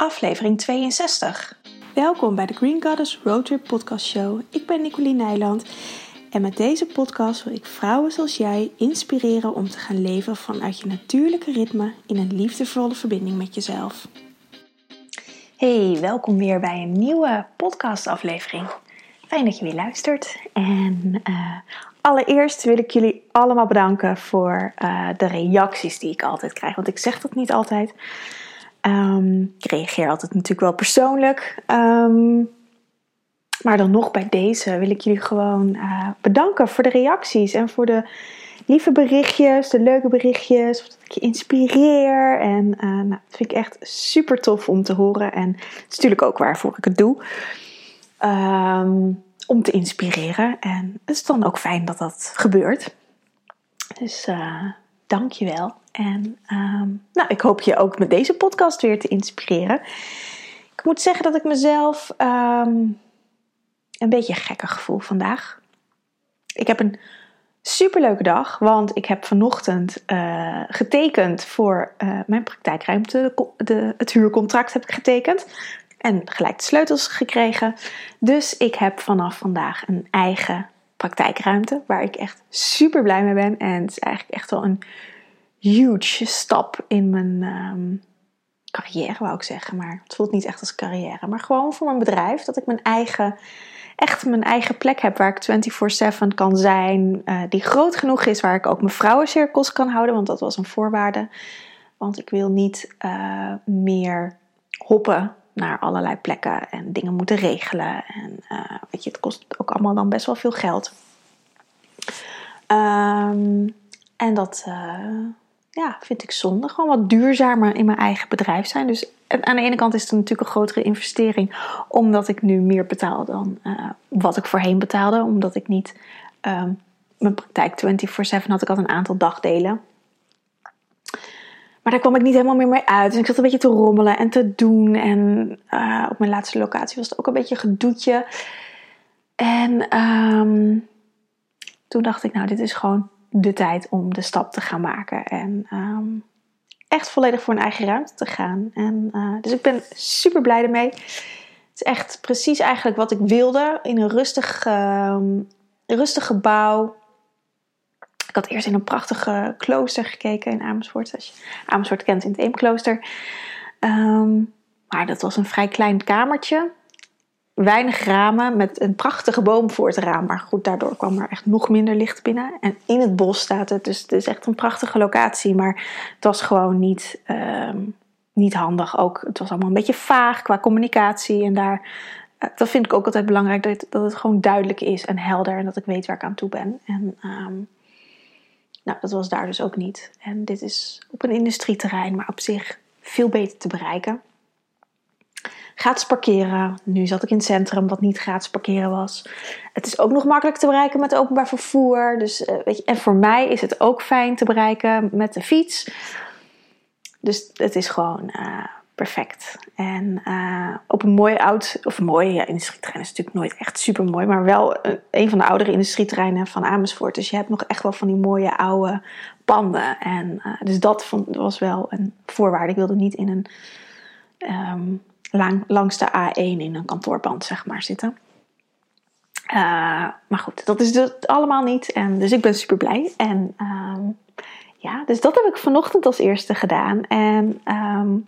aflevering 62. Welkom bij de Green Goddess Roadtrip Podcast Show. Ik ben Nicoline Nijland en met deze podcast wil ik vrouwen zoals jij inspireren om te gaan leven vanuit je natuurlijke ritme in een liefdevolle verbinding met jezelf. Hey, welkom weer bij een nieuwe podcastaflevering. Fijn dat je weer luistert. En uh, allereerst wil ik jullie allemaal bedanken voor uh, de reacties die ik altijd krijg. Want ik zeg dat niet altijd. Um, ik reageer altijd natuurlijk wel persoonlijk. Um, maar dan nog bij deze wil ik jullie gewoon uh, bedanken voor de reacties en voor de lieve berichtjes, de leuke berichtjes, dat ik je inspireer. En uh, nou, dat vind ik echt super tof om te horen. En het is natuurlijk ook waarvoor ik het doe. Um, om te inspireren. En het is dan ook fijn dat dat gebeurt. Dus uh, dank je wel. En um, nou, ik hoop je ook met deze podcast weer te inspireren. Ik moet zeggen dat ik mezelf um, een beetje een gekke gevoel vandaag. Ik heb een superleuke dag, want ik heb vanochtend uh, getekend voor uh, mijn praktijkruimte. De, het huurcontract heb ik getekend en gelijk de sleutels gekregen. Dus ik heb vanaf vandaag een eigen praktijkruimte waar ik echt super blij mee ben. En het is eigenlijk echt wel een huge stap in mijn um, carrière, wou ik zeggen. Maar het voelt niet echt als carrière, maar gewoon voor mijn bedrijf. Dat ik mijn eigen, echt mijn eigen plek heb waar ik 24/7 kan zijn. Uh, die groot genoeg is waar ik ook mijn vrouwencirkels kan houden, want dat was een voorwaarde. Want ik wil niet uh, meer hoppen naar allerlei plekken en dingen moeten regelen. En uh, weet je, het kost ook allemaal dan best wel veel geld. Um, en dat ja, vind ik zonde. Gewoon wat duurzamer in mijn eigen bedrijf zijn. Dus aan de ene kant is het natuurlijk een grotere investering, omdat ik nu meer betaal dan uh, wat ik voorheen betaalde. Omdat ik niet um, mijn praktijk 24/7 had ik al een aantal dagdelen. Maar daar kwam ik niet helemaal meer mee uit. Dus ik zat een beetje te rommelen en te doen. En uh, op mijn laatste locatie was het ook een beetje gedoetje. En um, toen dacht ik, nou, dit is gewoon de tijd om de stap te gaan maken. En um, echt volledig voor een eigen ruimte te gaan. En, uh, dus ik ben super blij ermee. Het is echt precies eigenlijk wat ik wilde. In een rustig, um, rustig gebouw ik had eerst in een prachtige klooster gekeken in Amersfoort. Als je Amersfoort kent in het Eemklooster. Um, maar dat was een vrij klein kamertje. Weinig ramen met een prachtige boom voor het raam. Maar goed, daardoor kwam er echt nog minder licht binnen. En in het bos staat het. Dus het is echt een prachtige locatie. Maar het was gewoon niet, um, niet handig. Ook, het was allemaal een beetje vaag qua communicatie. En daar, dat vind ik ook altijd belangrijk. Dat dat het gewoon duidelijk is en helder. En dat ik weet waar ik aan toe ben. En... Um, nou, dat was daar dus ook niet. En dit is op een industrieterrein, maar op zich veel beter te bereiken. Gratis parkeren. Nu zat ik in het centrum, wat niet gratis parkeren was. Het is ook nog makkelijk te bereiken met openbaar vervoer. Dus, uh, weet je, en voor mij is het ook fijn te bereiken met de fiets. Dus het is gewoon uh, perfect. En uh, op een mooi oud, of een mooi ja, industrieterrein is natuurlijk nooit echt super mooi, maar wel een van de oudere industrieterreinen van Amersfoort. Dus je hebt nog echt wel van die mooie oude panden. En dus dat vond, was wel een voorwaarde. Ik wilde niet in een um, lang, langs de A1 in een kantoorpand zeg maar zitten. Uh, maar goed, dat is het allemaal niet. En dus ik ben super blij. En um, ja, dus dat heb ik vanochtend als eerste gedaan. En um,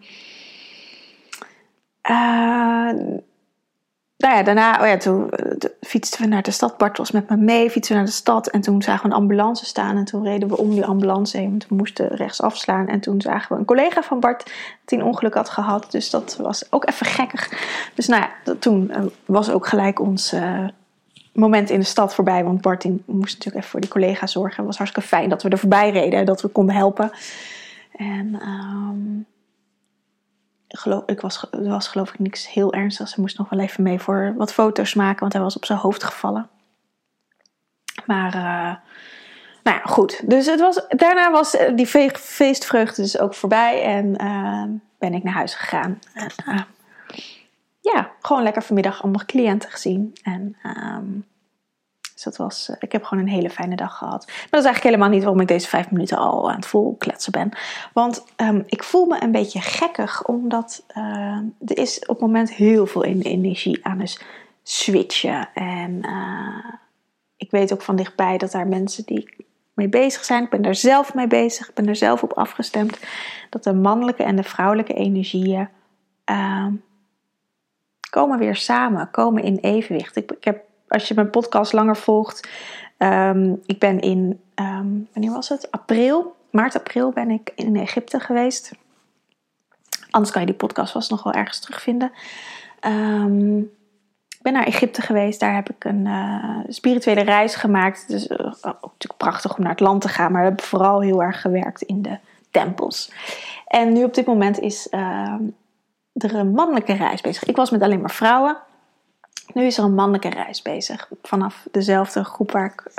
nou ja, daarna, oh ja, toen de, fietsten we naar de stad. Bart was met me mee, fietsen naar de stad. En toen zagen we een ambulance staan. En toen reden we om die ambulance heen. Want we moesten rechts afslaan. En toen zagen we een collega van Bart die een ongeluk had gehad. Dus dat was ook even gekkig. Dus nou ja, dat, toen uh, was ook gelijk ons uh, moment in de stad voorbij. Want Bart die moest natuurlijk even voor die collega zorgen. Het was hartstikke fijn dat we er voorbij reden. En dat we konden helpen. En... Um, geloof, ik was, was geloof ik niks heel ernstigs. Hij moest nog wel even mee voor wat foto's maken, want hij was op zijn hoofd gevallen. Maar, uh, nou ja, goed. Dus het was, daarna was die feestvreugde dus ook voorbij en uh, ben ik naar huis gegaan. En, ja, gewoon lekker vanmiddag allemaal cliënten gezien. En um, Dus dat was, eh, ik heb gewoon een hele fijne dag gehad. Maar dat is eigenlijk helemaal niet waarom ik deze vijf minuten al aan het vol kletsen ben. Want ehm, ik voel me een beetje gekkig, omdat uh, er is op het moment heel veel in de energie aan het switchen. En uh, ik weet ook van dichtbij dat daar mensen die mee bezig zijn. Ik ben daar zelf mee bezig. Ik ben er zelf op afgestemd. Dat de mannelijke en de vrouwelijke energieën uh, komen weer samen, komen in evenwicht. Ik, ik, heb, als je mijn podcast langer volgt, um, ik ben in, um, wanneer was het? April, maart, april ben ik in Egypte geweest. Anders kan je die podcast vast nog wel ergens terugvinden. Um, ik ben naar Egypte geweest. Daar heb ik een uh, spirituele reis gemaakt. Dus uh, natuurlijk prachtig om naar het land te gaan. Maar we hebben vooral heel erg gewerkt in de tempels. En nu op dit moment is er een mannelijke reis bezig. Ik was met alleen maar vrouwen. Nu is er een mannelijke reis bezig. Vanaf dezelfde groep waar ik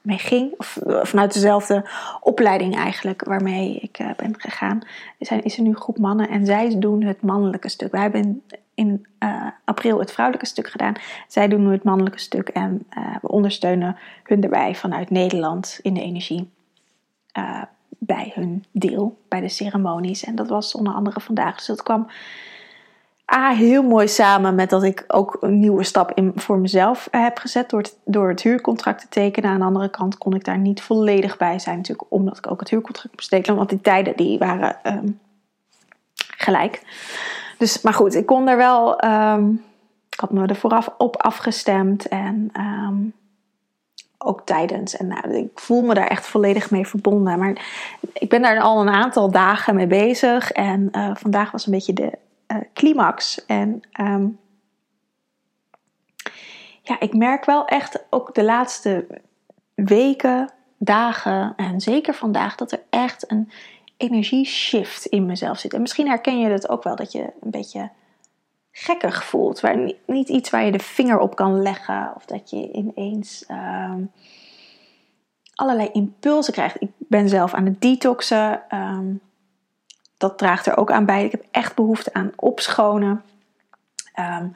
mee ging. Of vanuit dezelfde opleiding eigenlijk waarmee ik ben gegaan. Er is er nu een groep mannen. En zij doen het mannelijke stuk. Wij hebben in uh, april het vrouwelijke stuk gedaan. Zij doen nu het mannelijke stuk en we ondersteunen hun erbij vanuit Nederland in de energie bij hun deel, bij de ceremonies. En dat was onder andere vandaag. Dus dat kwam A, heel mooi samen met dat ik ook een nieuwe stap in, voor mezelf heb gezet door het, door het huurcontract te tekenen. Aan de andere kant kon ik daar niet volledig bij zijn, natuurlijk omdat ik ook het huurcontract moest tekenen. Want die tijden die waren um, gelijk. Dus, maar goed, ik kon er wel. Um, ik had me er vooraf op afgestemd. En um, ook tijdens. En nou, ik voel me daar echt volledig mee verbonden. Maar ik ben daar al een aantal dagen mee bezig. En uh, vandaag was een beetje de climax. En um, ja, ik merk wel echt ook de laatste weken, dagen en zeker vandaag dat er echt een energieshift in mezelf zit. En misschien herken je het ook wel, dat je een beetje gekkig voelt. Waar, niet iets waar je de vinger op kan leggen. Of dat je ineens uh, allerlei impulsen krijgt. Ik ben zelf aan het detoxen. Um, dat draagt er ook aan bij. Ik heb echt behoefte aan opschonen. Um,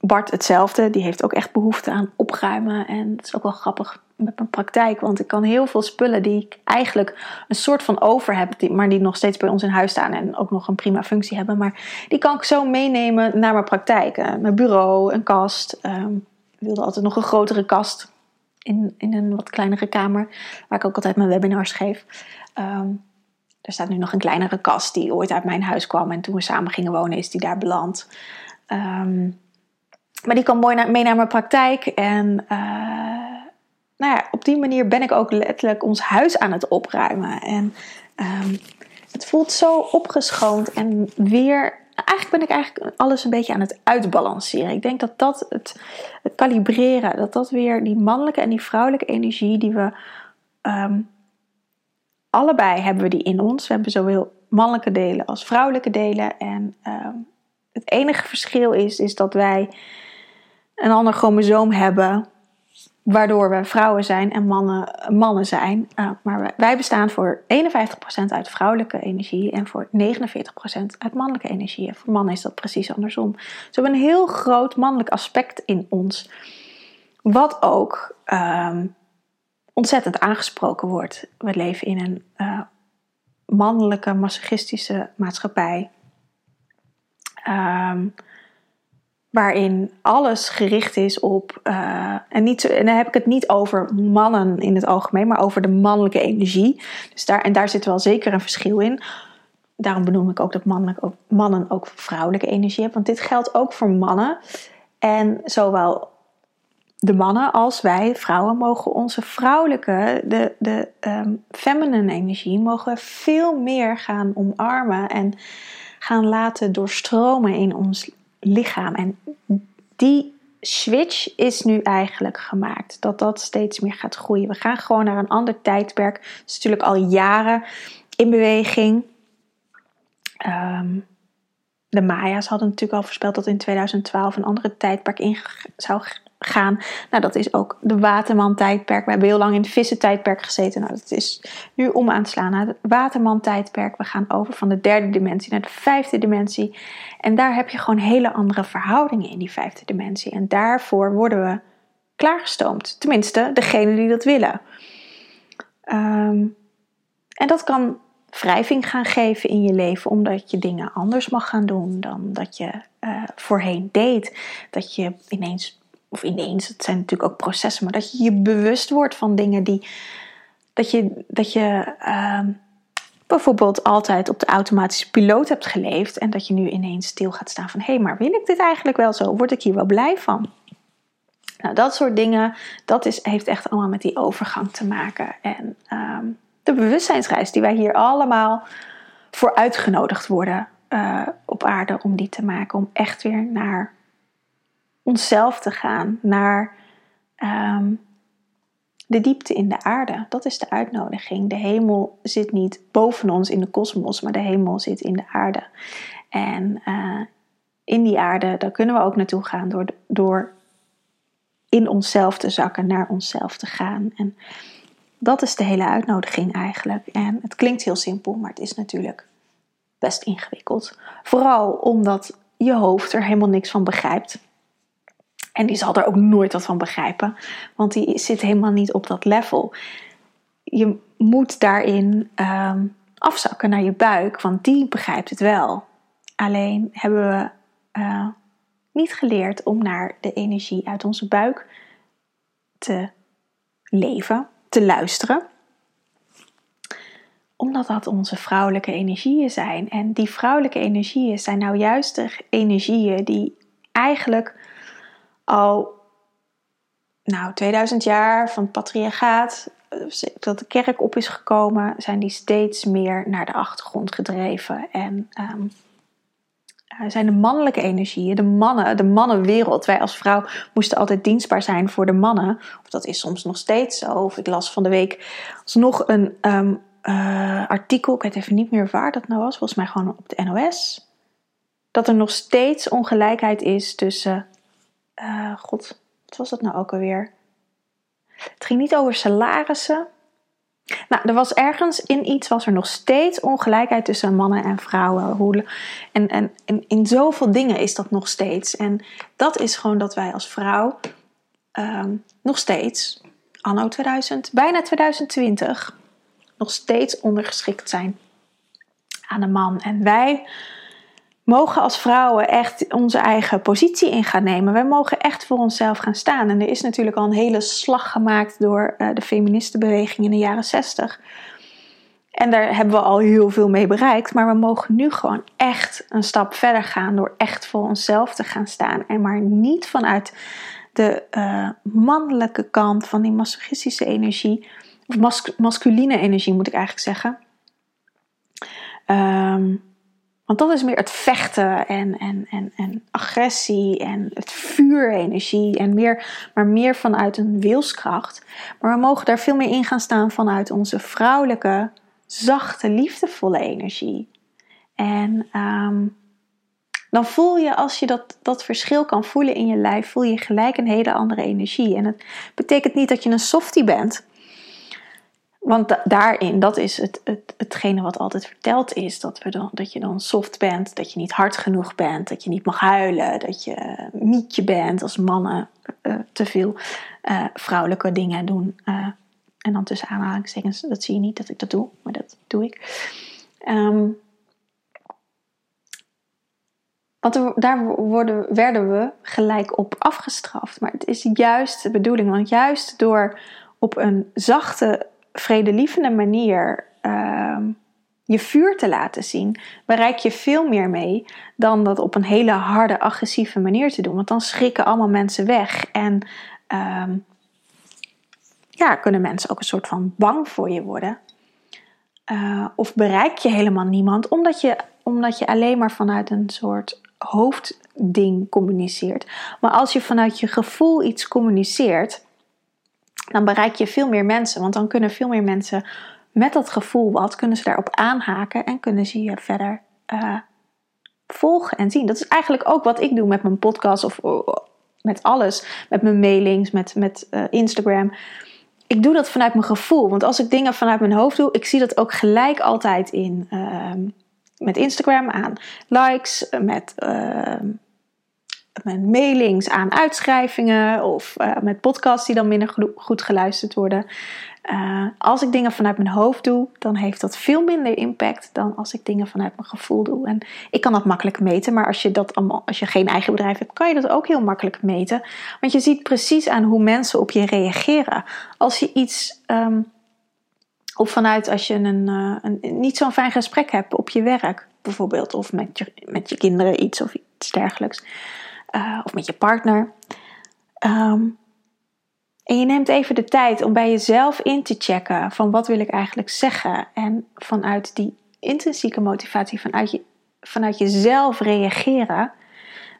Bart hetzelfde, die heeft ook echt behoefte aan opruimen. En het is ook wel grappig met mijn praktijk, want ik kan heel veel spullen die ik eigenlijk een soort van over heb, maar die nog steeds bij ons in huis staan en ook nog een prima functie hebben, maar die kan ik zo meenemen naar mijn praktijk. Uh, mijn bureau, een kast. Um, ik wilde altijd nog een grotere kast in, in een wat kleinere kamer, waar ik ook altijd mijn webinars geef. Um, er staat nu nog een kleinere kast die ooit uit mijn huis kwam en toen we samen gingen wonen is die daar beland. Um, maar die kan mooi mee naar mijn praktijk. En uh, nou ja, op die manier ben ik ook letterlijk ons huis aan het opruimen. En um, het voelt zo opgeschoond en weer. Eigenlijk ben ik eigenlijk alles een beetje aan het uitbalanceren. Ik denk dat dat het, kalibreren, dat dat weer die mannelijke en die vrouwelijke energie die we um, allebei hebben we die in ons. We hebben zowel mannelijke delen als vrouwelijke delen. En um, het enige verschil is, is dat wij een ander chromosoom hebben, waardoor we vrouwen zijn en mannen, mannen zijn. Uh, maar wij bestaan voor 51% uit vrouwelijke energie en voor 49% uit mannelijke energie. voor mannen is dat precies andersom. Dus we hebben een heel groot mannelijk aspect in ons, wat ook um, ontzettend aangesproken wordt. We leven in een uh, mannelijke, masochistische maatschappij. Um, waarin alles gericht is op. Uh, en, niet, en dan heb ik het niet over mannen in het algemeen, maar over de mannelijke energie. Dus daar, en daar zit wel zeker een verschil in. Daarom benoem ik ook dat mannen ook vrouwelijke energie hebben. Want dit geldt ook voor mannen. En zowel de mannen als wij, vrouwen, mogen onze vrouwelijke, de, de um, feminine energie, mogen veel meer gaan omarmen en gaan laten doorstromen in ons lichaam. En die switch is nu eigenlijk gemaakt. Dat dat steeds meer gaat groeien. We gaan gewoon naar een ander tijdperk. Het is natuurlijk al jaren in beweging. Um, de Maya's hadden natuurlijk al voorspeld dat in 2012 een andere tijdperk in zou gaan. Nou, dat is ook de Waterman-tijdperk. We hebben heel lang in het vissen-tijdperk gezeten. Nou, dat is nu om aan te slaan naar het Waterman-tijdperk. We gaan over van de derde dimensie naar de vijfde dimensie. En daar heb je gewoon hele andere verhoudingen in die vijfde dimensie. En daarvoor worden we klaargestoomd. Tenminste, degene die dat willen. Ehm, en dat kan wrijving gaan geven in je leven, omdat je dingen anders mag gaan doen dan dat je uh, voorheen deed. Dat je ineens, of ineens, het zijn natuurlijk ook processen, maar dat je je bewust wordt van dingen die. Dat je, dat je uh, bijvoorbeeld altijd op de automatische piloot hebt geleefd en dat je nu ineens stil gaat staan van hé, hey, maar wil ik dit eigenlijk wel zo? Word ik hier wel blij van? Nou, dat soort dingen, dat is, heeft echt allemaal met die overgang te maken. En um, de bewustzijnsreis die wij hier allemaal voor uitgenodigd worden uh, op aarde om die te maken. Om echt weer naar onszelf te gaan, naar um, de diepte in de aarde. Dat is de uitnodiging. De hemel zit niet boven ons in de kosmos, maar de hemel zit in de aarde. En uh, in die aarde, daar kunnen we ook naartoe gaan door, door in onszelf te zakken, naar onszelf te gaan. En dat is de hele uitnodiging eigenlijk. En het klinkt heel simpel, maar het is natuurlijk best ingewikkeld. Vooral omdat je hoofd er helemaal niks van begrijpt. En die zal er ook nooit wat van begrijpen, want die zit helemaal niet op dat level. Je moet daarin ehm, afzakken naar je buik, want die begrijpt het wel. Alleen hebben we uh, niet geleerd om naar de energie uit onze buik te leven, te luisteren omdat dat onze vrouwelijke energieën zijn. En die vrouwelijke energieën zijn nou juist de energieën die eigenlijk al nou, 2000 jaar van het patriarchaat, dat de kerk op is gekomen, zijn die steeds meer naar de achtergrond gedreven. En um, zijn de mannelijke energieën, de mannen, de mannenwereld. Wij als vrouw moesten altijd dienstbaar zijn voor de mannen. Of dat is soms nog steeds zo. Of ik las van de week alsnog een um, uh, artikel, ik weet even niet meer waar dat nou was, volgens mij gewoon op de NOS. Dat er nog steeds ongelijkheid is tussen, uh, god, wat was dat nou ook alweer? Het ging niet over salarissen, nou, er was ergens in iets, was er nog steeds ongelijkheid tussen mannen en vrouwen. En, en, en in zoveel dingen is dat nog steeds. En dat is gewoon dat wij als vrouw ehm, nog steeds, anno 2000, bijna 2020, nog steeds ondergeschikt zijn aan de man. En wij mogen als vrouwen echt onze eigen positie in gaan nemen. Wij mogen echt voor onszelf gaan staan. En er is natuurlijk al een hele slag gemaakt door uh, de feministenbeweging in de jaren 60. En daar hebben we al heel veel mee bereikt. Maar we mogen nu gewoon echt een stap verder gaan door echt voor onszelf te gaan staan. En maar niet vanuit de uh, mannelijke kant van die masochistische energie. Of mas masculine energie moet ik eigenlijk zeggen. Um, want dat is meer het vechten en, en, en, en agressie en het vuurenergie. En meer, maar meer vanuit een wilskracht. Maar we mogen daar veel meer in gaan staan vanuit onze vrouwelijke, zachte, liefdevolle energie. En um, dan voel je, als je dat, dat verschil kan voelen in je lijf, voel je gelijk een hele andere energie. En het betekent niet dat je een softie bent. Want daarin, dat is het, het, hetgene wat altijd verteld is: dat, we dan, dat je dan soft bent, dat je niet hard genoeg bent, dat je niet mag huilen, dat je mietje bent als mannen uh, te veel uh, vrouwelijke dingen doen. En dan tussen aanhalingstekens, dat zie je niet dat ik dat doe, maar dat doe ik. Um, want daar worden, werden we gelijk op afgestraft. Maar het is juist de bedoeling, want juist door op een zachte vredelievende manier uh, je vuur te laten zien, bereik je veel meer mee dan dat op een hele harde, agressieve manier te doen. Want dan schrikken allemaal mensen weg en uh, ja, kunnen mensen ook een soort van bang voor je worden. Uh, of bereik je helemaal niemand, omdat je, omdat je alleen maar vanuit een soort hoofdding communiceert. Maar als je vanuit je gevoel iets communiceert, dan bereik je veel meer mensen. Want dan kunnen veel meer mensen met dat gevoel wat, kunnen ze daarop aanhaken en kunnen ze je verder uh, volgen en zien. Dat is eigenlijk ook wat ik doe met mijn podcast of met alles. Met mijn mailings, met, met uh, Instagram. Ik doe dat vanuit mijn gevoel. Want als ik dingen vanuit mijn hoofd doe, ik zie dat ook gelijk altijd in. Uh, met Instagram aan likes, met met mailings aan uitschrijvingen of uh, met podcasts die dan minder goed geluisterd worden. Uh, als ik dingen vanuit mijn hoofd doe, dan heeft dat veel minder impact dan als ik dingen vanuit mijn gevoel doe. En ik kan dat makkelijk meten, maar als je, dat als je geen eigen bedrijf hebt, kan je dat ook heel makkelijk meten. Want je ziet precies aan hoe mensen op je reageren. Als je iets, um, of vanuit als je een, uh, een niet zo'n fijn gesprek hebt op je werk, bijvoorbeeld, of met je, met je kinderen iets of iets dergelijks, uh, of met je partner. Um, en je neemt even de tijd om bij jezelf in te checken van wat wil ik eigenlijk zeggen. En vanuit die intrinsieke motivatie, vanuit, je, vanuit jezelf reageren,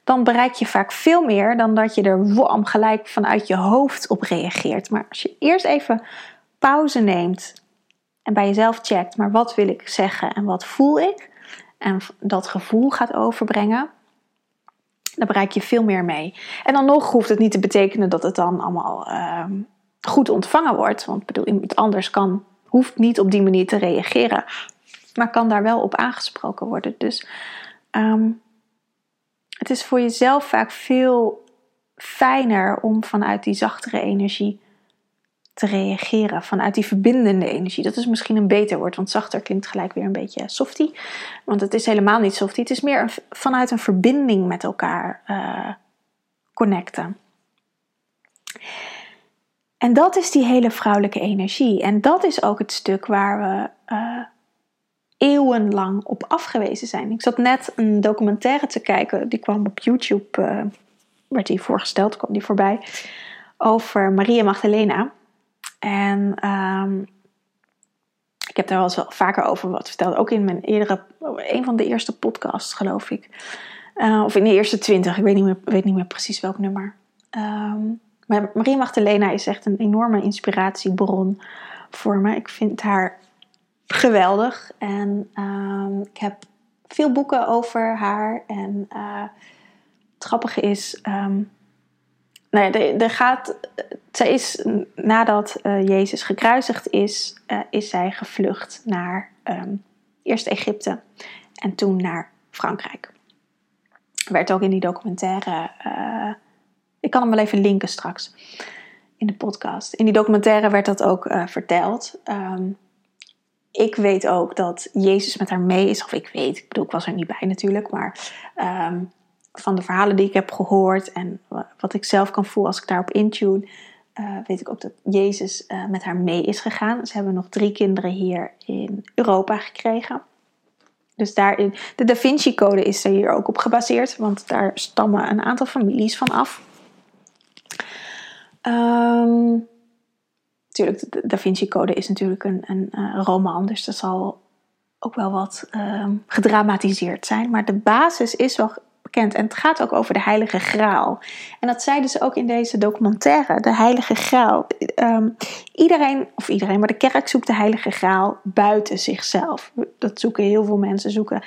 dan bereik je vaak veel meer dan dat je er wam gelijk vanuit je hoofd op reageert. Maar als je eerst even pauze neemt en bij jezelf checkt, maar wat wil ik zeggen en wat voel ik? En dat gevoel gaat overbrengen, dan bereik je veel meer mee. En dan nog hoeft het niet te betekenen dat het dan allemaal ehm, goed ontvangen wordt. Want bedoel, iemand anders kan, hoeft niet op die manier te reageren. Maar kan daar wel op aangesproken worden. Dus ehm, het is voor jezelf vaak veel fijner om vanuit die zachtere energie te reageren vanuit die verbindende energie. Dat is misschien een beter woord, want zachter klinkt gelijk weer een beetje softy. Want het is helemaal niet softy. Het is meer vanuit een verbinding met elkaar uh, connecten. En dat is die hele vrouwelijke energie. En dat is ook het stuk waar we uh, eeuwenlang op afgewezen zijn. Ik zat net een documentaire te kijken, die kwam op YouTube, uh, werd die voorgesteld, kwam die voorbij, over Maria Magdalena. En um, ik heb daar wel eens vaker over wat verteld. Ook in mijn eerdere, een van de eerste podcasts, geloof ik. Uh, of in de eerste twintig, ik weet niet meer, weet niet meer precies welk nummer. Um, maar Marie Magdalena is echt een enorme inspiratiebron voor me. Ik vind haar geweldig. En um, ik heb veel boeken over haar. En uh, het grappige is, nou ja, er, gaat, zij is, nadat uh, Jezus gekruisigd is, uh, is zij gevlucht naar um, eerst Egypte en toen naar Frankrijk. Werd ook in die documentaire, uh, ik kan hem wel even linken straks in de podcast. In die documentaire werd dat ook verteld. Um, ik weet ook dat Jezus met haar mee is, of ik weet, ik bedoel, ik was er niet bij natuurlijk, maar um, van de verhalen die ik heb gehoord en wat ik zelf kan voelen als ik daarop intune, uh, weet ik ook dat Jezus uh, met haar mee is gegaan. Ze hebben nog drie kinderen hier in Europa gekregen. Dus daarin, de Da Vinci Code is er hier ook op gebaseerd, want daar stammen een aantal families van af. Natuurlijk, de Da Vinci Code is natuurlijk een, een uh, roman, dus dat zal ook wel wat um, gedramatiseerd zijn. Maar de basis is wel En het gaat ook over de Heilige Graal. En dat zeiden ze ook in deze documentaire, de Heilige Graal. Um, iedereen, of iedereen, maar de kerk zoekt de Heilige Graal buiten zichzelf. Dat zoeken heel veel mensen, zoeken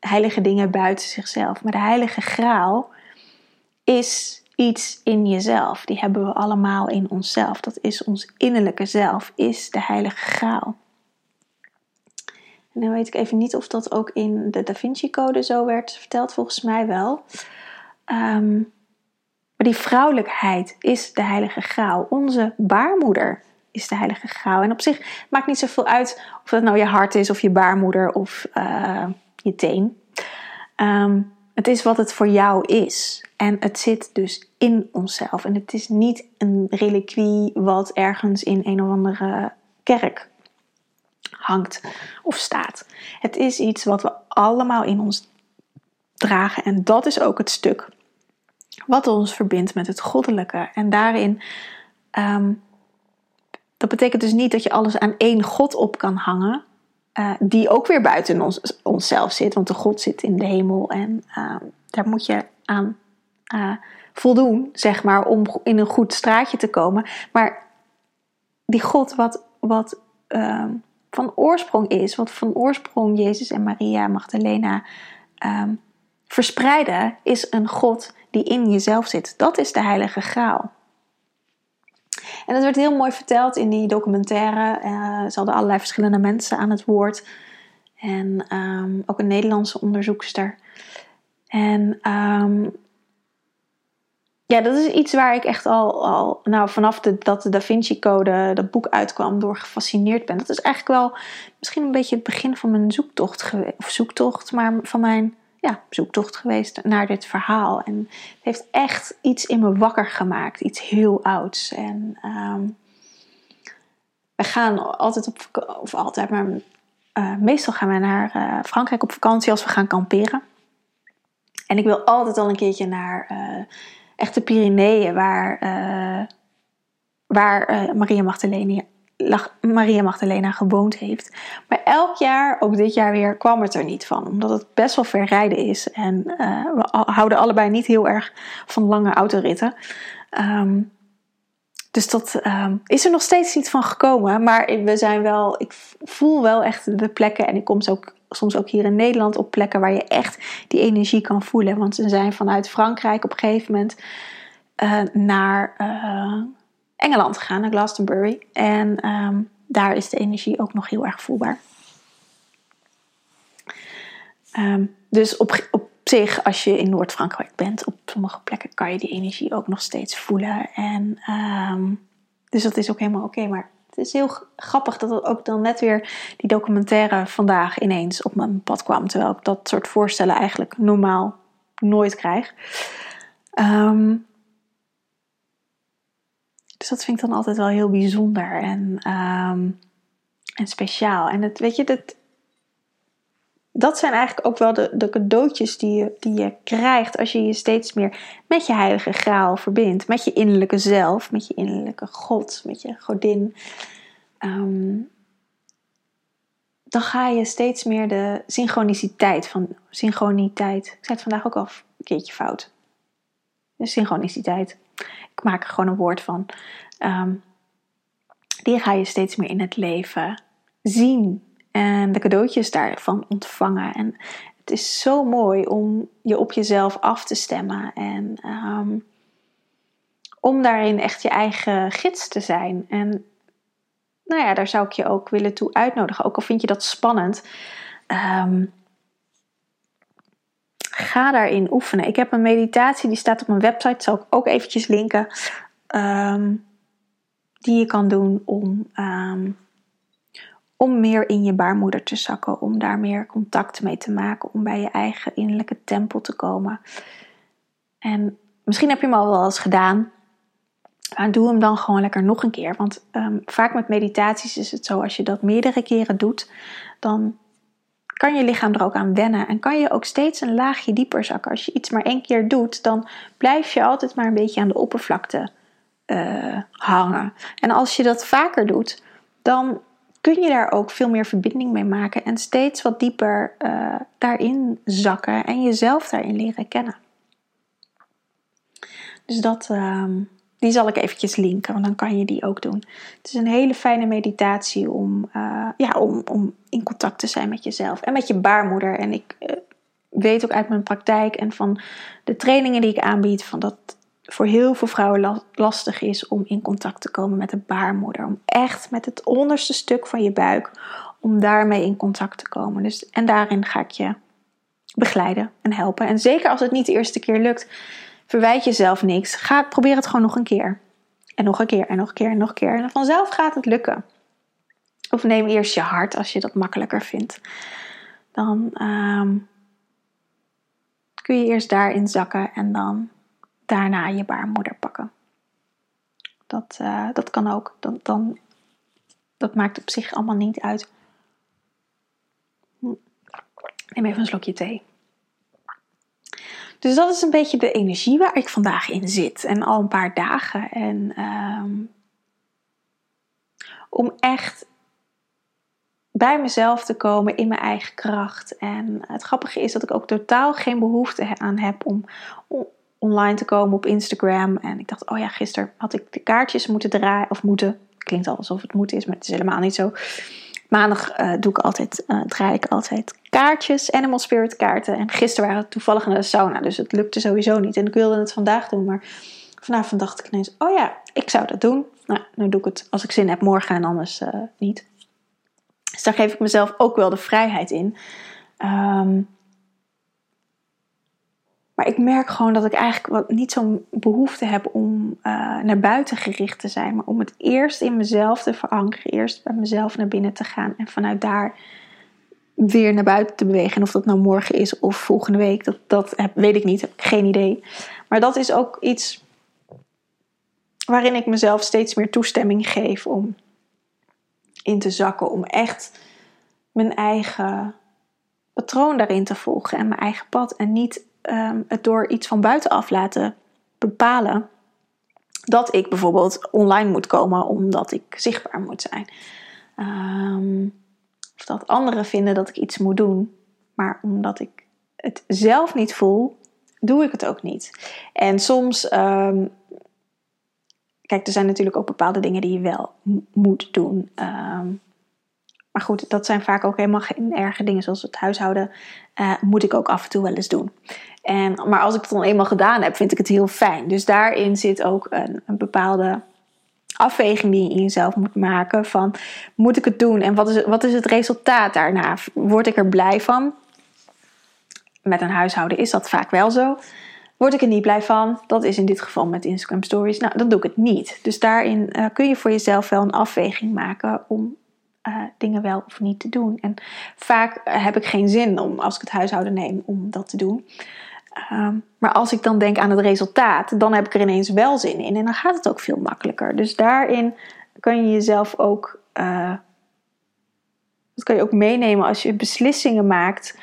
heilige dingen buiten zichzelf. Maar de Heilige Graal is iets in jezelf. Die hebben we allemaal in onszelf. Dat is ons innerlijke zelf, is de Heilige Graal. Dan weet ik even niet of dat ook in de Da Vinci Code zo werd verteld, volgens mij wel. Um, maar die vrouwelijkheid is de heilige graal. Onze baarmoeder is de heilige graal. En op zich maakt niet zoveel uit of dat nou je hart is of je baarmoeder of uh, je teen. Um, het is wat het voor jou is. En het zit dus in onszelf. En het is niet een reliquie wat ergens in een of andere kerk hangt of staat. Het is iets wat we allemaal in ons dragen en dat is ook het stuk wat ons verbindt met het goddelijke. En daarin, um, dat betekent dus niet dat je alles aan één God op kan hangen, uh, die ook weer buiten ons, onszelf zit, want de God zit in de hemel en uh, daar moet je aan uh, voldoen, zeg maar, om in een goed straatje te komen. Maar die God, wat, wat ehm, van oorsprong is, wat van oorsprong Jezus en Maria Magdalena um, verspreiden, is een God die in jezelf zit. Dat is de Heilige Graal. En dat werd heel mooi verteld in die documentaire. Uh, ze hadden allerlei verschillende mensen aan het woord. En um, ook een Nederlandse onderzoekster. En um, ja, dat is iets waar ik echt al, al nou, vanaf dat de Da Vinci Code, dat boek uitkwam, door gefascineerd ben. Dat is eigenlijk wel misschien een beetje het begin van mijn zoektocht. Of zoektocht, maar van mijn ja, zoektocht geweest naar dit verhaal. En het heeft echt iets in me wakker gemaakt. Iets heel ouds. En um, we gaan altijd op, of altijd, maar uh, meestal gaan we naar uh, Frankrijk op vakantie als we gaan kamperen. En ik wil altijd al een keertje naar echt de Pyreneeën, waar, waar Maria Magdalena Maria Magdalena gewoond heeft. Maar elk jaar, ook dit jaar weer, kwam het er niet van. Omdat het best wel ver rijden is. En uh, we houden allebei niet heel erg van lange autoritten. Um, dus dat um, is er nog steeds niet van gekomen. Maar we zijn wel, ik voel wel echt de plekken. En ik kom ook, soms ook hier in Nederland op plekken waar je echt die energie kan voelen. Want ze zijn vanuit Frankrijk op een gegeven moment uh, naar. Uh, Engeland gegaan, naar Glastonbury. En ehm, daar is de energie ook nog heel erg voelbaar. Ehm, dus op zich, als je in Noord-Frankrijk bent, op sommige plekken kan je die energie ook nog steeds voelen. En, ehm, dus dat is ook helemaal oké. maar het is heel grappig dat er ook dan net weer die documentaire vandaag ineens op mijn pad kwam. Terwijl ik dat soort voorstellen eigenlijk normaal nooit krijg. Um, dus dat vind ik dan altijd wel heel bijzonder en, um, en speciaal. En het, weet je, dat, dat zijn eigenlijk ook wel de, de cadeautjes die je, die je krijgt als je je steeds meer met je heilige graal verbindt. Met je innerlijke zelf, met je innerlijke God, met je godin. Um, dan ga je steeds meer de synchroniciteit van synchroniteit. Ik zei het vandaag ook al een keertje fout. De synchroniciteit ik maak er gewoon een woord van. Um, die ga je steeds meer in het leven zien. En de cadeautjes daarvan ontvangen. En het is zo mooi om je op jezelf af te stemmen. En um, om daarin echt je eigen gids te zijn. En nou ja, daar zou ik je ook willen toe uitnodigen. Ook al vind je dat spannend. Um, ga daarin oefenen. Ik heb een meditatie, die staat op mijn website, zal ik ook eventjes linken. Um, die je kan doen om, om meer in je baarmoeder te zakken, om daar meer contact mee te maken, om bij je eigen innerlijke tempel te komen. En misschien heb je hem al wel eens gedaan. Maar doe hem dan gewoon lekker nog een keer. Want um, vaak met meditaties is het zo, als je dat meerdere keren doet, dan kan je lichaam er ook aan wennen en kan je ook steeds een laagje dieper zakken. Als je iets maar één keer doet, dan blijf je altijd maar een beetje aan de oppervlakte uh, hangen. En als je dat vaker doet, dan kun je daar ook veel meer verbinding mee maken en steeds wat dieper uh, daarin zakken en jezelf daarin leren kennen. Dus dat, uh, die zal ik eventjes linken, want dan kan je die ook doen. Het is een hele fijne meditatie om, uh, ja, om, om in contact te zijn met jezelf en met je baarmoeder. En ik uh, weet ook uit mijn praktijk en van de trainingen die ik aanbied, van dat voor heel veel vrouwen lastig is om in contact te komen met de baarmoeder. Om echt met het onderste stuk van je buik, om daarmee in contact te komen. Dus, en daarin ga ik je begeleiden en helpen. En zeker als het niet de eerste keer lukt, Verwijt jezelf niks. Ga, probeer het gewoon nog een keer. En nog een keer en nog een keer en nog een keer. En vanzelf gaat het lukken. Of neem eerst je hart als je dat makkelijker vindt. Dan um, kun je eerst daarin zakken en dan daarna je baarmoeder pakken. Dat, uh, dat kan ook. Dan, dan, dat maakt op zich allemaal niet uit. Neem even een slokje thee. Dus dat is een beetje de energie waar ik vandaag in zit. En al een paar dagen. En um, om echt bij mezelf te komen in mijn eigen kracht. En het grappige is dat ik ook totaal geen behoefte aan heb om, online te komen op Instagram. En ik dacht, oh ja, gisteren had ik de kaartjes moeten draaien. Of moeten. Klinkt al alsof het moet is, maar het is helemaal niet zo. Maandag uh, doe ik altijd, uh, draai ik altijd kaartjes, Animal Spirit kaarten. En gisteren waren we toevallig naar de sauna, dus het lukte sowieso niet. En ik wilde het vandaag doen, maar vanavond dacht ik ineens, oh ja, ik zou dat doen. Nou, nu doe ik het als ik zin heb morgen en anders uh, niet. Dus daar geef ik mezelf ook wel de vrijheid in. Um, maar ik merk gewoon dat ik eigenlijk wat, niet zo'n behoefte heb om uh, naar buiten gericht te zijn. Maar om het eerst in mezelf te verankeren. Eerst bij mezelf naar binnen te gaan. En vanuit daar weer naar buiten te bewegen. En of dat nou morgen is of volgende week, dat, dat heb, weet ik niet. Heb ik geen idee. Maar dat is ook iets waarin ik mezelf steeds meer toestemming geef om in te zakken. Om echt mijn eigen patroon daarin te volgen en mijn eigen pad. En niet um, het door iets van buitenaf laten bepalen. Dat ik bijvoorbeeld online moet komen omdat ik zichtbaar moet zijn. Um, of dat anderen vinden dat ik iets moet doen. Maar omdat ik het zelf niet voel, doe ik het ook niet. En soms, um, kijk, er zijn natuurlijk ook bepaalde dingen die je wel moet doen. Maar goed, dat zijn vaak ook helemaal geen erge dingen, zoals het huishouden, uh, moet ik ook af en toe wel eens doen. Maar als ik het dan eenmaal gedaan heb, vind ik het heel fijn. Dus daarin zit ook een, een bepaalde afweging die je in jezelf moet maken van moet ik het doen en wat is, wat is het resultaat daarna? Word ik er blij van? Met een huishouden is dat vaak wel zo. Word ik er niet blij van? Dat is in dit geval met Instagram Stories. Nou, dan doe ik het niet. Dus daarin uh, kun je voor jezelf wel een afweging maken om uh, dingen wel of niet te doen. En vaak heb ik geen zin om, als ik het huishouden neem, om dat te doen. Ehm, maar als ik dan denk aan het resultaat, dan heb ik er ineens wel zin in. En dan gaat het ook veel makkelijker. Dus daarin kan je jezelf ook. Dat kan je ook meenemen als je beslissingen maakt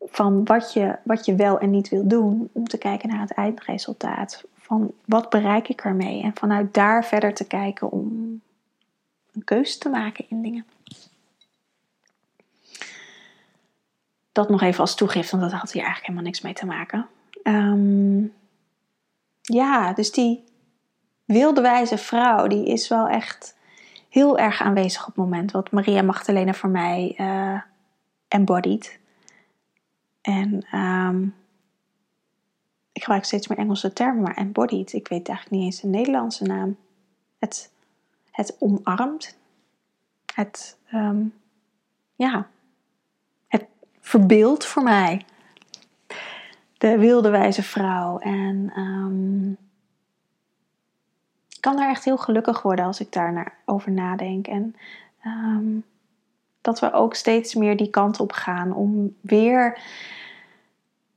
van wat je, wat je wel en niet wil doen. Om te kijken naar het eindresultaat. Van wat bereik ik ermee? En vanuit daar verder te kijken om een keuze te maken in dingen. Dat nog even als toegift, want dat had hier eigenlijk helemaal niks mee te maken. Um, ja, dus die wilde wijze vrouw, die is wel echt heel erg aanwezig op het moment. Wat Maria Magdalena voor mij uh, embodied. En um, ik gebruik steeds meer Engelse termen, maar embodied. Ik weet eigenlijk niet eens een Nederlandse naam. Het, het omarmt. Het, um, ja, verbeeld voor mij. De wilde wijze vrouw. En um, ik kan daar echt heel gelukkig worden als ik daar over nadenk. En um, dat we ook steeds meer die kant op gaan om weer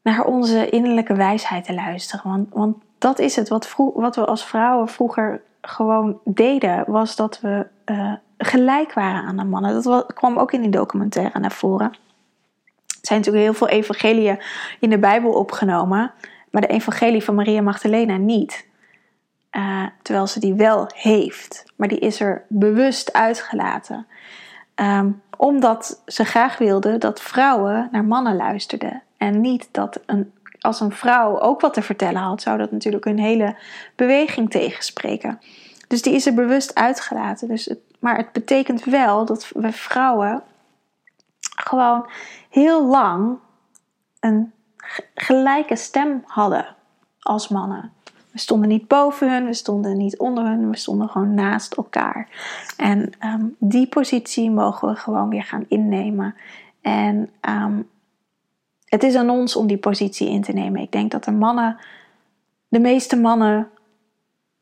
naar onze innerlijke wijsheid te luisteren. Want, want dat is het wat, vroeg, wat we als vrouwen vroeger gewoon deden, was dat we uh, gelijk waren aan de mannen. Dat kwam ook in die documentaire naar voren zijn natuurlijk heel veel evangelieën in de Bijbel opgenomen, maar de evangelie van Maria Magdalena niet. Uh, terwijl ze die wel heeft, maar die is er bewust uitgelaten. Um, omdat ze graag wilde dat vrouwen naar mannen luisterden. En niet dat een, als een vrouw ook wat te vertellen had, zou dat natuurlijk een hele beweging tegenspreken. Dus die is er bewust uitgelaten. Dus maar het betekent wel dat we vrouwen gewoon heel lang een gelijke stem hadden als mannen. We stonden niet boven hun, we stonden niet onder hun, we stonden gewoon naast elkaar. En ehm, die positie mogen we gewoon weer gaan innemen. En ehm, het is aan ons om die positie in te nemen. Ik denk dat de mannen, de meeste mannen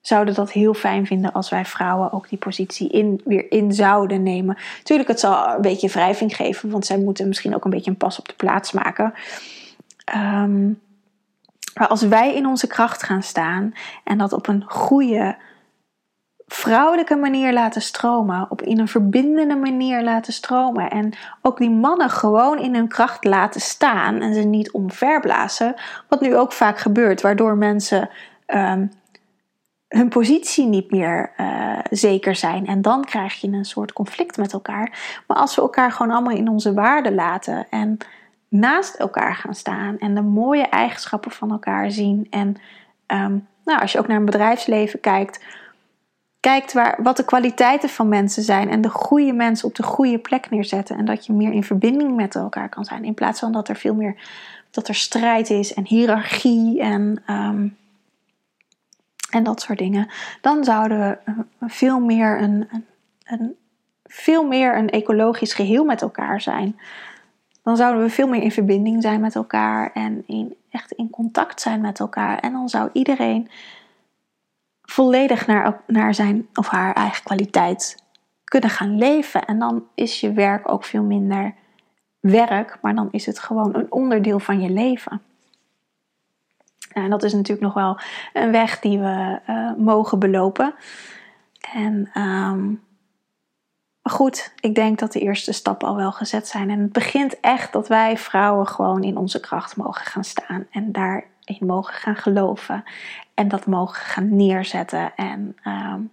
zouden dat heel fijn vinden als wij vrouwen ook die positie in, weer in zouden nemen. Tuurlijk, het zal een beetje wrijving geven, want zij moeten misschien ook een beetje een pas op de plaats maken. Ehm, maar als wij in onze kracht gaan staan en dat op een goede, vrouwelijke manier laten stromen, op in een verbindende manier laten stromen en ook die mannen gewoon in hun kracht laten staan en ze niet omverblazen, wat nu ook vaak gebeurt, waardoor mensen um, hun positie niet meer uh, zeker zijn. En dan krijg je een soort conflict met elkaar. Maar als we elkaar gewoon allemaal in onze waarde laten en naast elkaar gaan staan en de mooie eigenschappen van elkaar zien. En um, nou, als je ook naar een bedrijfsleven kijkt, kijkt waar, wat de kwaliteiten van mensen zijn en de goede mensen op de goede plek neerzetten. En dat je meer in verbinding met elkaar kan zijn. In plaats van dat er veel meer dat er strijd is en hiërarchie en um, en dat soort dingen, dan zouden we eh, veel meer een, een, een veel meer een ecologisch geheel met elkaar zijn. dan zouden we veel meer in verbinding zijn met elkaar en in, echt in contact zijn met elkaar. En dan zou iedereen volledig naar, naar zijn of haar eigen kwaliteit kunnen gaan leven. En dan is je werk ook veel minder werk, maar dan is het gewoon een onderdeel van je leven. En dat is natuurlijk nog wel een weg die we uh, mogen belopen. En um, maar goed, ik denk dat de eerste stappen al wel gezet zijn. En het begint echt dat wij vrouwen gewoon in onze kracht mogen gaan staan. En daarin mogen gaan geloven. En dat mogen gaan neerzetten. En um,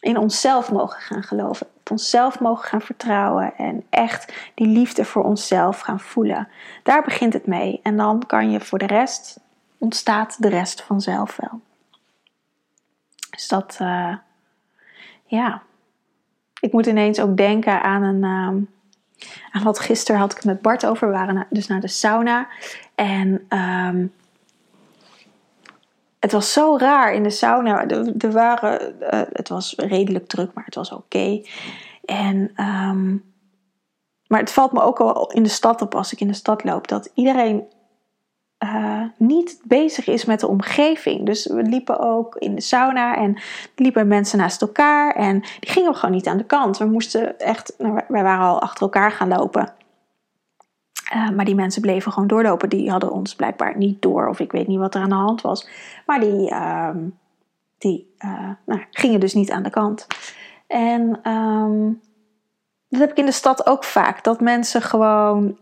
in onszelf mogen gaan geloven. Onszelf mogen gaan vertrouwen. En echt die liefde voor onszelf gaan voelen. Daar begint het mee. En dan kan je voor de rest, ontstaat de rest vanzelf wel. Dus dat, uh, ja, ik moet ineens ook denken aan een. Um, aan wat gisteren had ik met Bart over. We waren dus naar de sauna. En um, het was zo raar in de sauna. Er, waren, uh, het was redelijk druk, maar het was oké. En. Um, maar het valt me ook al in de stad op als ik in de stad loop. Dat iedereen uh, niet bezig is met de omgeving. Dus we liepen ook in de sauna en liepen mensen naast elkaar en die gingen gewoon niet aan de kant. We moesten echt, nou, wij waren al achter elkaar gaan lopen. Uh, maar die mensen bleven gewoon doorlopen. Die hadden ons blijkbaar niet door, of ik weet niet wat er aan de hand was. Maar die, uh, die uh, nou, gingen dus niet aan de kant. En um, dat heb ik in de stad ook vaak. Dat mensen gewoon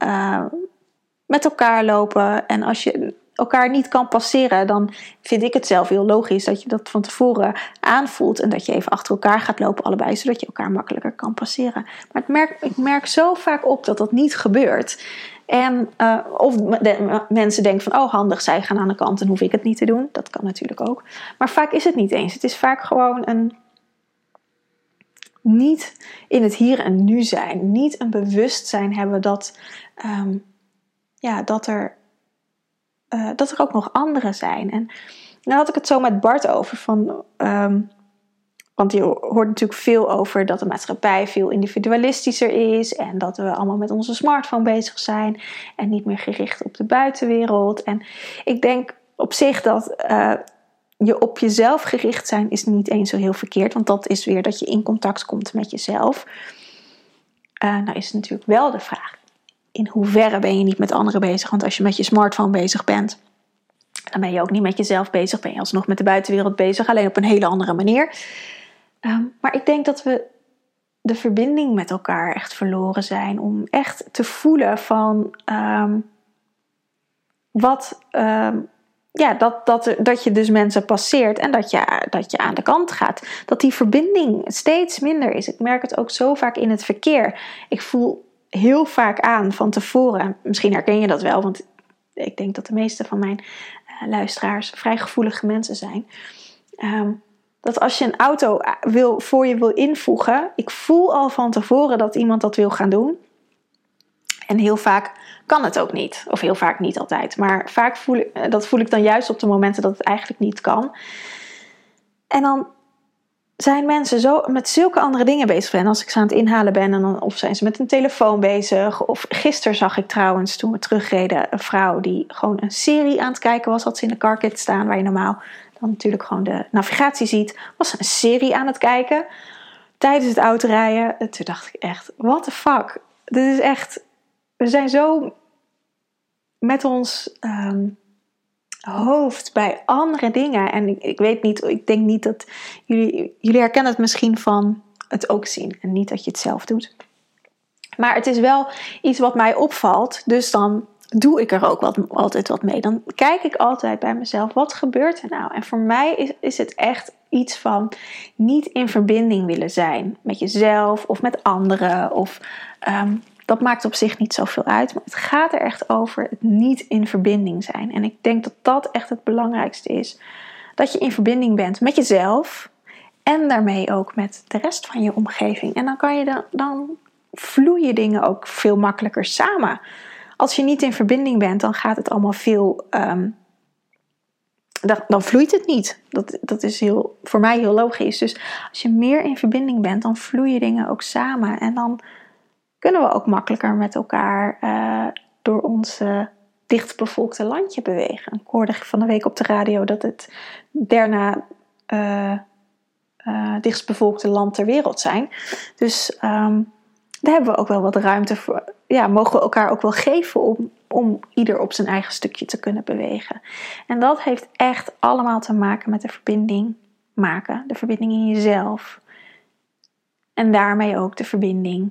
met elkaar lopen. En als je elkaar niet kan passeren, dan vind ik het zelf heel logisch dat je dat van tevoren aanvoelt en dat je even achter elkaar gaat lopen, allebei, zodat je elkaar makkelijker kan passeren. Maar het merk, ik merk zo vaak op dat dat niet gebeurt. En uh, of mensen denken van, oh handig, zij gaan aan de kant en hoef ik het niet te doen. Dat kan natuurlijk ook. Maar vaak is het niet eens. Het is vaak gewoon een niet in het hier en nu zijn. Niet een bewustzijn hebben dat um, ja, dat, er, uh, dat er ook nog anderen zijn. En dan had ik het zo met Bart over. Van, um, want je hoort natuurlijk veel over dat de maatschappij veel individualistischer is. En dat we allemaal met onze smartphone bezig zijn. En niet meer gericht op de buitenwereld. En ik denk op zich dat uh, je op jezelf gericht zijn is niet eens zo heel verkeerd. Want dat is weer dat je in contact komt met jezelf. Uh, nou is het natuurlijk wel de vraag in hoeverre ben je niet met anderen bezig? Want als je met je smartphone bezig bent, dan ben je ook niet met jezelf bezig. Ben je alsnog met de buitenwereld bezig, alleen op een hele andere manier. Um, maar ik denk dat we de verbinding met elkaar echt verloren zijn. Om echt te voelen van um, wat. Um, ja, dat, dat, dat je dus mensen passeert en dat je, dat je aan de kant gaat. Dat die verbinding steeds minder is. Ik merk het ook zo vaak in het verkeer. Ik voel heel vaak aan van tevoren. Misschien herken je dat wel, want ik denk dat de meeste van mijn uh, luisteraars vrij gevoelige mensen zijn. Um, dat als je een auto eh, wil, voor je wil invoegen, ik voel al van tevoren dat iemand dat wil gaan doen. En heel vaak kan het ook niet. Of heel vaak niet altijd. Maar vaak voel ik, eh, dat voel ik dan juist op de momenten dat het eigenlijk niet kan. En dan zijn mensen zo met zulke andere dingen bezig. En als ik ze aan het inhalen ben, en dan, of zijn ze met een telefoon bezig. Of gisteren zag ik trouwens, toen we terugreden, een vrouw die gewoon een serie aan het kijken was. Had ze in de carkit staan, waar je normaal dan natuurlijk gewoon de navigatie ziet. Was ze een serie aan het kijken tijdens het autorijden. En toen dacht ik echt, what the fuck? Dit is echt, we zijn zo met ons... Um, hoofd bij andere dingen. En ik, weet niet, ik denk niet dat jullie, jullie herkennen het misschien van het ook zien en niet dat je het zelf doet. Maar het is wel iets wat mij opvalt, dus dan doe ik er ook wat, altijd wat mee. Dan kijk ik altijd bij mezelf, wat gebeurt er nou? En voor mij is, is het echt iets van niet in verbinding willen zijn met jezelf of met anderen of um, dat maakt op zich niet zoveel uit. Maar het gaat er echt over het niet in verbinding zijn. En ik denk dat dat echt het belangrijkste is. Dat je in verbinding bent met jezelf. En daarmee ook met de rest van je omgeving. En dan kan je dan, vloeien dingen ook veel makkelijker samen. Als je niet in verbinding bent, dan gaat het allemaal veel. Um, dan, dan, vloeit het niet. Dat, dat is heel, voor mij heel logisch. Dus als je meer in verbinding bent, dan vloeien dingen ook samen. En dan kunnen we ook makkelijker met elkaar uh, door onze dichtbevolkte landje bewegen. Ik hoorde van de week op de radio dat het daarna uh, uh, dichtstbevolkte land ter wereld zijn. Dus um, daar hebben we ook wel wat ruimte voor. Ja, mogen we elkaar ook wel geven om, om ieder op zijn eigen stukje te kunnen bewegen. En dat heeft echt allemaal te maken met de verbinding maken, de verbinding in jezelf. En daarmee ook de verbinding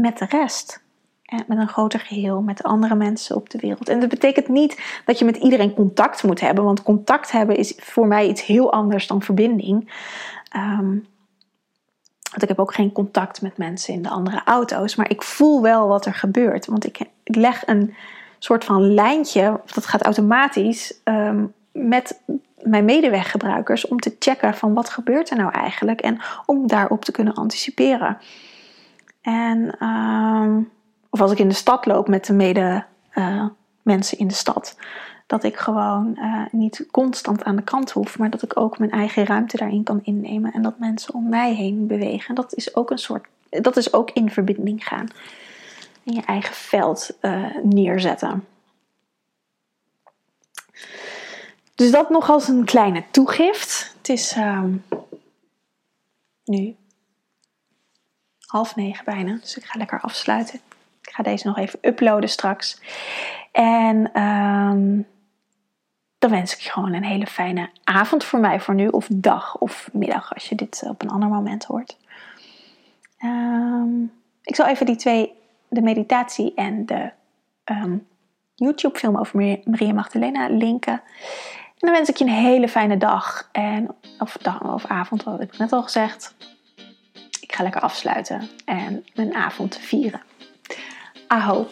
met de rest. En met een groter geheel, met andere mensen op de wereld. En dat betekent niet dat je met iedereen contact moet hebben, want contact hebben is voor mij iets heel anders dan verbinding. Um, want ik heb ook geen contact met mensen in de andere auto's, maar ik voel wel wat er gebeurt. Want ik leg een soort van lijntje, dat gaat automatisch, um, met mijn medeweggebruikers om te checken van wat gebeurt er nou eigenlijk en om daarop te kunnen anticiperen. En, uh, of als ik in de stad loop met de mede uh, mensen in de stad, dat ik gewoon uh, niet constant aan de kant hoef, maar dat ik ook mijn eigen ruimte daarin kan innemen en dat mensen om mij heen bewegen. Dat is ook een soort, dat is ook in verbinding gaan. In je eigen veld uh, neerzetten. Dus dat nog als een kleine toegift. Het is um, nu half negen bijna, dus ik ga lekker afsluiten. Ik ga deze nog even uploaden straks. En um, dan wens ik je gewoon een hele fijne avond voor mij voor nu, of dag of middag als je dit op een ander moment hoort. Um, ik zal even die twee, de meditatie en de um, YouTube-film over Maria Magdalena linken. En dan wens ik je een hele fijne dag. En, of, dag, of avond, wat heb ik net al gezegd. Ik ga lekker afsluiten en mijn avond vieren. Aho.